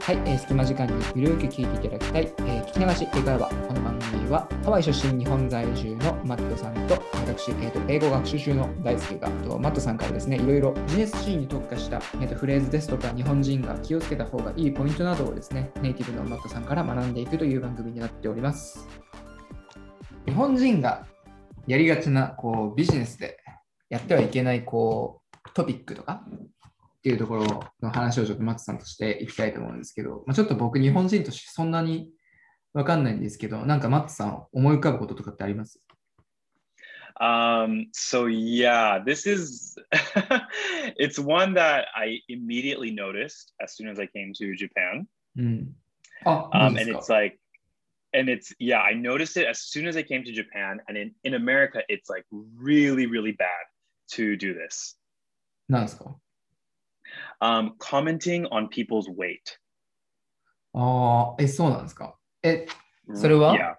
はい、えー隙間時間にゆるく聞いていただきたい、えー聞き流し英会話。この番組はハワイ出身日本在住のマットさんと私、えーと英語学習中の大輔がとマットさんからですね、いろいろビジネスシーンに特化した、えーとフレーズですとか日本人が気をつけた方がいいポイントなどをですね、ネイティブのマットさんから学んでいくという番組になっております。日本人がやりがちなこうビジネスでやってはいけないこうトピックとかっていうところの話をちょっとマットさんとしていきたいと思うんですけど、まあ、ちょっと僕日本人としてそんなにわかんないんですけど、なんかマットさん思い浮かぶこととかってあります？Um, so yeah, this is it's one that I immediately noticed as soon as I came to Japan. うん。あ、Um, and す it's か like and it's yeah, I noticed it as soon as I came to Japan. And in, in America, it's like really, really bad to do this. なんですか Um, commenting on people's weight. ああ、え、そうなんですかえ、それは Yeah.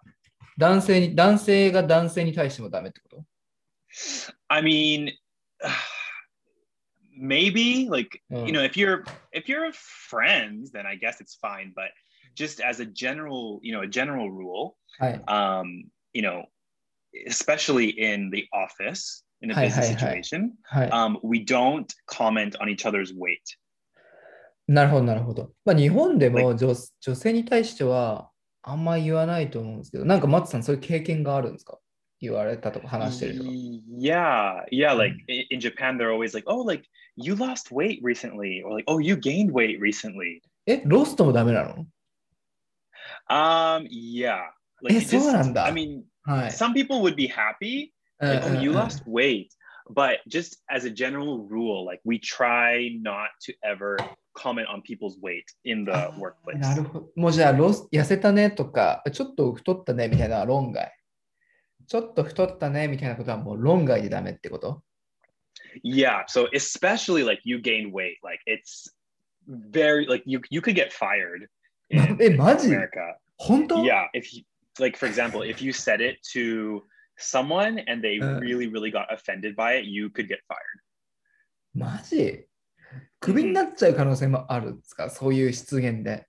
男性に、男性が男性に対してもダメってこと I mean, maybe like Mm. you know, if you're if you're friends, then I guess it's fine. But just as a general, you know, a general rule, はい。 um, you know, especially in the office in a Hi, business hi, hi. situation, はい。 um, we don't comment on each other's weight. なるほど、なるほど。まあ、日本でも女女性に対してはあんま言わないと思うんですけど、なんかマッツさん、そういう経験があるんですか言われたとか話してるとか。 Yeah, yeah. Like Mm. i- in Japan, they're always like, "Oh, like you lost weight recently," or like, "Oh, you gained weight recently." え、ロストもダメなの Um, yeah. Like Eh, it just- そうなんだ。 I mean, はい。 some people would be happy, うん like, うん "Oh, you うん lost weight," but just as a general rule, like we try not to ever comment on people's weight in the あ workplace. なるほど。もうじゃあロス、痩せたねとか、ちょっと太ったねみたいな論外。ちょっと太ったねみたいなことはもう論外でダメってこと Yeah. So especially like you gained weight, like it's very like you you could get fired in, Eh, in maji? America. 本当 Yeah. If you like, for example, if you said it to someone and they Uh. really, really got offended by it, you could get fired. マジクビになっちゃう可能性もあるんですかそういう失言で。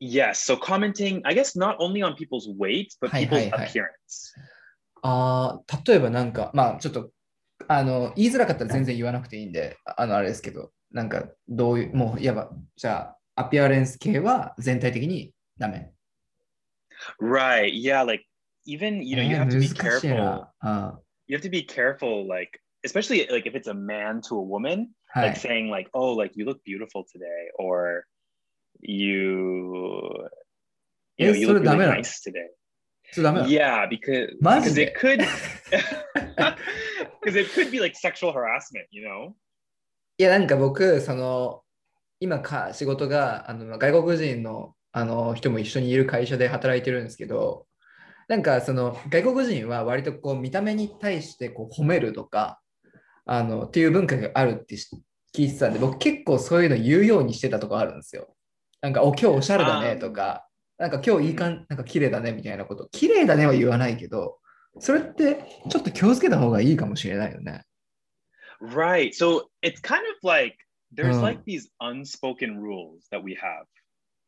Yes. So commenting, I guess, not only on people's weight, but people's appearance. ああ、例えばなんか、まあちょっと、あの、言いづらかったら全然言わなくていいんで、あの、あれですけど、なんか、どういう、もう、いわば、じゃあ、アピアレンス系は全体的にダメ。Right. Yeah. Like even you know you えー have to be 難しい careful. な。あ You have to be careful, like especially like if it's a man to a woman, ーは like い。 saying like, "Oh, like you look beautiful today," or you, you know, Eh, you それ look ダ really メなの nice today. それダメなの Yeah, because マジ because で it could because it could be like sexual harassment, you know? いや、なんか僕、その、今か、仕事が、あの、外国人の、 あの、人も一緒にいる会社で働いてるんですけど、なんか、その、外国人は割とこう、見た目に対してこう褒めるとか、あの、っていう文化があるってし聞いてたんで、僕結構そういうの言うようにしてたとこあるんですよ。なんか、お、今日おしゃれだねとか、なんか今日いいかん、なんか綺麗だねみたいなこと。綺麗だねは言わないけど、それってちょっと気をつけた方がいいかもしれないよね。Right. So it's kind of like there's Mm. like these unspoken rules that we have.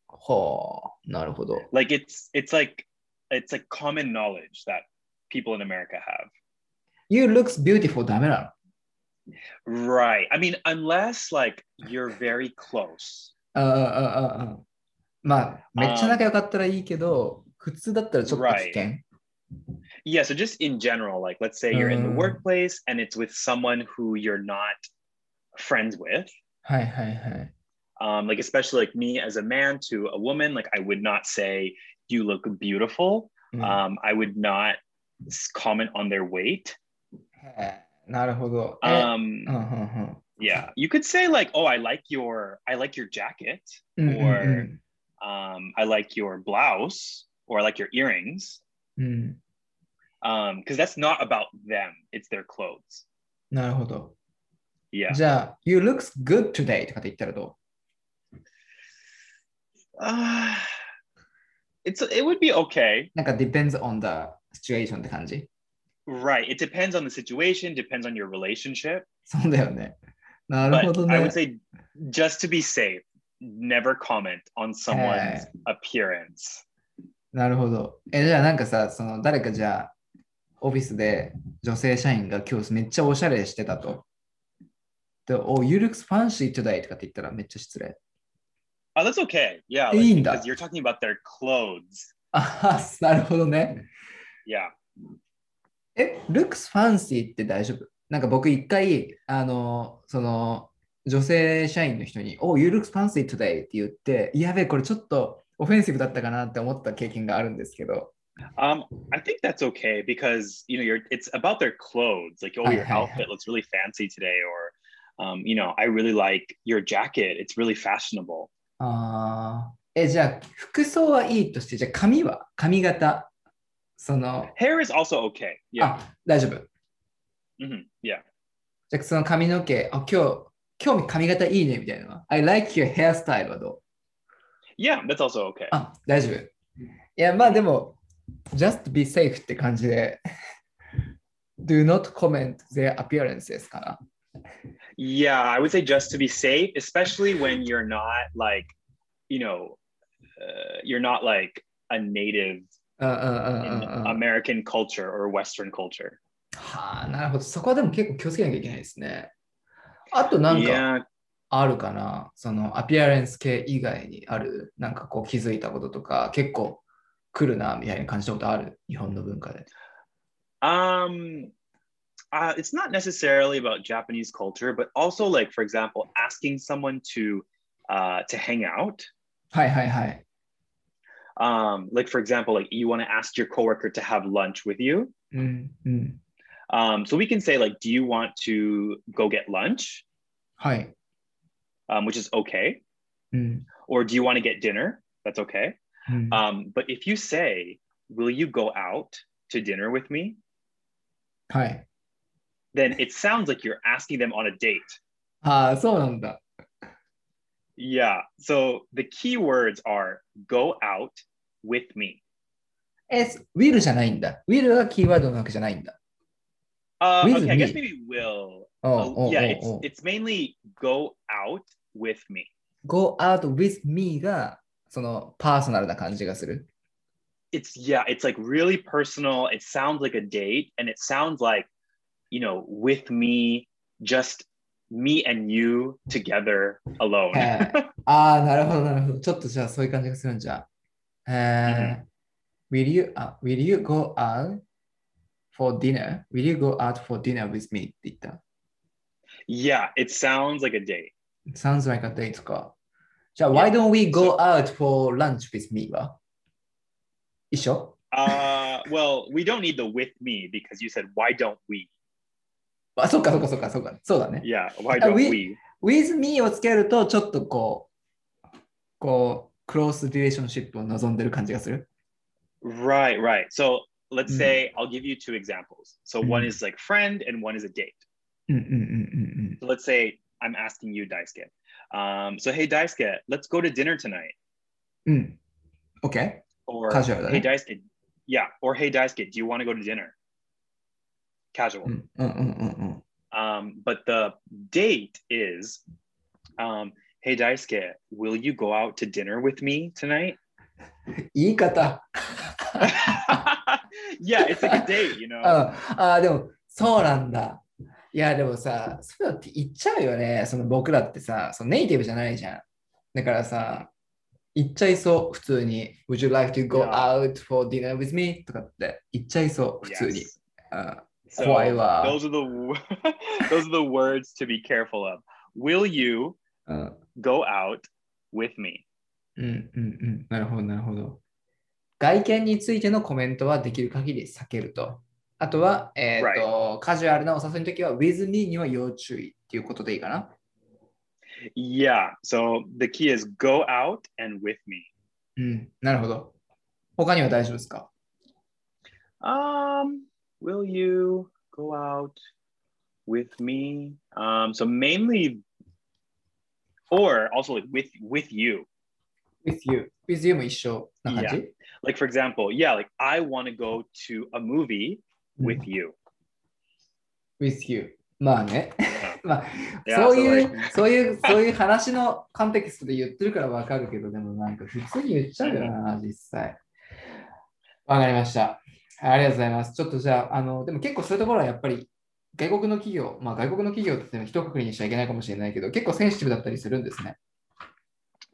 はあ、なるほど。 Like it's it's like it's like common knowledge that people in America have. You looks beautiful ダメな Right. I mean, unless like you're very close. のあああああまあ、めっちゃ仲良かったらいいけど、普通だったらちょっと危険。 Yeah. So just in general, like let's say you're in the Mm. workplace and it's with someone who you're not friends with. はいはいはい。 Um, like especially like me as a man to a woman, like I would not say you look beautiful. うん Um, I would not s- comment on their weight. へえなるほど。え Um, うんうん yeah, you could say like, "Oh, I like your, I like your jacket," うんうんうん or um, "I like your blouse," or "I like your earrings," うん。 um, because that's not about them; it's their clothes. なるほど。 Yeah. じゃあ、You looks good today とかって言ったらど Uh, it's it would be okay. うなんか depends on the situation って感じ Right. It depends on the situation, depends on your relationship. そうだよね。なる But ほど I ね would。say just to be safe, never comment on someone's appearance. なるほど。え、じゃあなんかさ、その誰かじゃあ、オフィスで女性社員が今日めっちゃおしゃれしてたと。で、Oh, you look fancy today とかって言ったらめっちゃ失礼。Oh, that's okay. Yeah. Eh, like, in because that. you're talking about their clothes. ああ、なるほどね。Yeah. え、looks fancy って大丈夫なんか僕一回、あの、その、女性社員の人に、Oh, you look fancy today って言って、やべえ、これちょっとオフェンシブだったかなって思った経験があるんですけど。Um, I think that's okay because you know you're it's about their clothes. Like, oh, your hi, outfit looks really fancy today, or um, you know, I really like your jacket. It's really fashionable. ああ。え、じゃあ、服装はいいとして、じゃあ髪は髪型。その、Hair is also okay. Yeah. あ、大丈夫。Mhm, Yeah. じゃあ、その髪の毛、あ、今日、今日髪型いいねみたいな。I like your hairstyle はどう Yeah, that's also okay. あ、大丈夫。いや、まあでも、just be safe って感じで、do not comment their appearances かな。Yeah, I would say just to be safe, especially when you're not like, you know, uh, you're not like a native うんうんうん in うんうん。American culture or Western culture. はあ、なるほど。そこはでも結構気をつけなきゃいけないですね。あとなんか.あるかなそのアピアレンス系以外にあるなんかこう気づいたこととか結構来るなみたいな感じたことある日本の文化で。Um, uh, it's not necessarily about Japanese culture, but also like for example, asking someone to uh, to hang out. Hi, hi, hi. Um, like for example, like you want to ask your coworker to have lunch with you. Mm. Um, so we can say like, do you want to go get lunch? Hi. Um, which is okay. Mm. Or do you want to get dinner? That's okay. Mm. Um, but if you say, will you go out to dinner with me? Hi Then it sounds like you're asking them on a date. ああ、そうなんだ。 Yeah. So the key words are go out with me. え、will じゃないんだ。will がキーワードなわけじゃないんだ。 Uh, With okay, I guess me. maybe will. おう Uh, おう yeah, おうお it's う it's mainly go out with me. go out with me がそのパーソナルな感じがする。 It's yeah, it's like really personal. It sounds like a date, and it sounds like, you know, with me, just me and you together alone. へーああ、なるほど、なるほど。ちょっとじゃあそういう感じがするんじゃ。えー will, you, あ will you go out for dinner? Will you go out for dinner with me? って言った。 yeah, it sounds like a date. Sounds like a date か。じゃあ、why don't we go out for lunch with me は一緒 Uh, well, we don't need the with me because you said why don't we? あ、そっかそっかそっかそっか。そうだね。 Yeah, why Uh, don't we- we? with me をつけると、ちょっとこう、こう、クロースリレーションシップを望んでる感じがする。 Right, right. So let's Mm. say I'll give you two examples. So one Mm. is like friend and one is a date. うんうんうんうんうん。 So let's say I'm asking you, Daisuke. Um, so hey Daisuke, let's go to dinner tonight. うん。OK? Or Casual, hey eh? Daisuke, yeah. Or hey Daisuke, do you want to go to dinner? Casual. うんうんうんうん。Um, but the date is, um, hey Daisuke, will you go out to dinner with me tonight? 言い方。yeah, it's like a date, you know. ああ、でも、そうなんだ。いや、でもさ、そういうのって言っちゃうよね。その僕らってさ、そのネイティブじゃないじゃん。だからさ、言っちゃいそう、普通に。Would you like to go out for dinner with me? とかって言っちゃいそう、普通に。Yes. あ So 怖いわ。those are the those are the words to be careful of. Will you うん、go out with me? うん、うん、うん。なるほど、なるほど。外見についてのコメントはできる限り避けると。あとは、えっ、と、カジュアルなお誘いの時は、with me には要注意っていうことでいいかな。Yeah. So the key is go out and with me. うん、なるほど。他には大丈夫ですか Um, will you go out with me? Um, so mainly, or also like with with you. ?with you. with you も一緒な感じ、 Like for example, yeah, like I want to go to a movie with you. with you. まあね。まあ、 Yeah, そう so いう like,、そういう、そういう話のコンテキストで言ってるからわかるけど、でもなんか普通に言っちゃうよな、実際。わかりました。 ありがとうございます。ちょっとじゃあ、あの、でも結構そういうところはやっぱり外国の企業、まあ外国の企業って一括りにしちゃいけないかもしれないけど、結構センシティブだったりするんですね。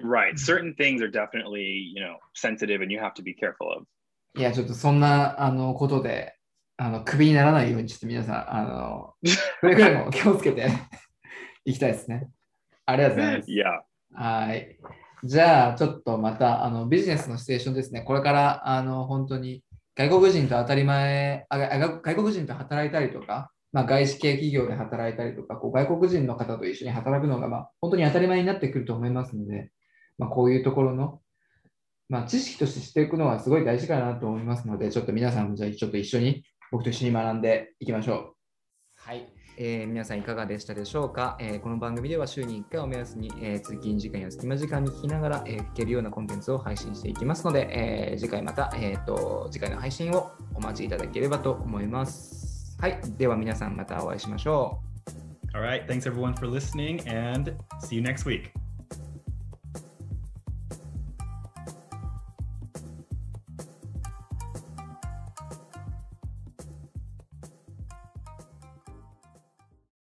right. Certain things are definitely, you know, sensitive and you have to be careful of. いや、ちょっとそんなあのことで、あの、クビにならないように、ちょっと皆さん、あの、くれぐれも気をつけて いきたいですね。ありがとうございます。はい。じゃあ、ちょっとまたあのビジネスのシチュエーションですね。これからあの本当に外国人と当たり前あ、外国人と働いたりとか、まあ、外資系企業で働いたりとか、こう外国人の方と一緒に働くのが、まあ、本当に当たり前になってくると思いますので、まあ、こういうところの、まあ、知識として知っていくのはすごい大事かなと思いますので、ちょっと皆さんもじゃあちょっと一緒に、僕と一緒に学んでいきましょう。はい、えー皆さんいかがでしたでしょうか、えーこの番組では週に1回を目安に、えー通勤時間や隙間時間に聞きながら、えー聞けるようなコンテンツを配信していきますので、えー次回また、えーと、次回の配信をお待ちいただければと思います。はい、では皆さんまたお会いしましょう。All right. Thanks everyone for listening and see you next week.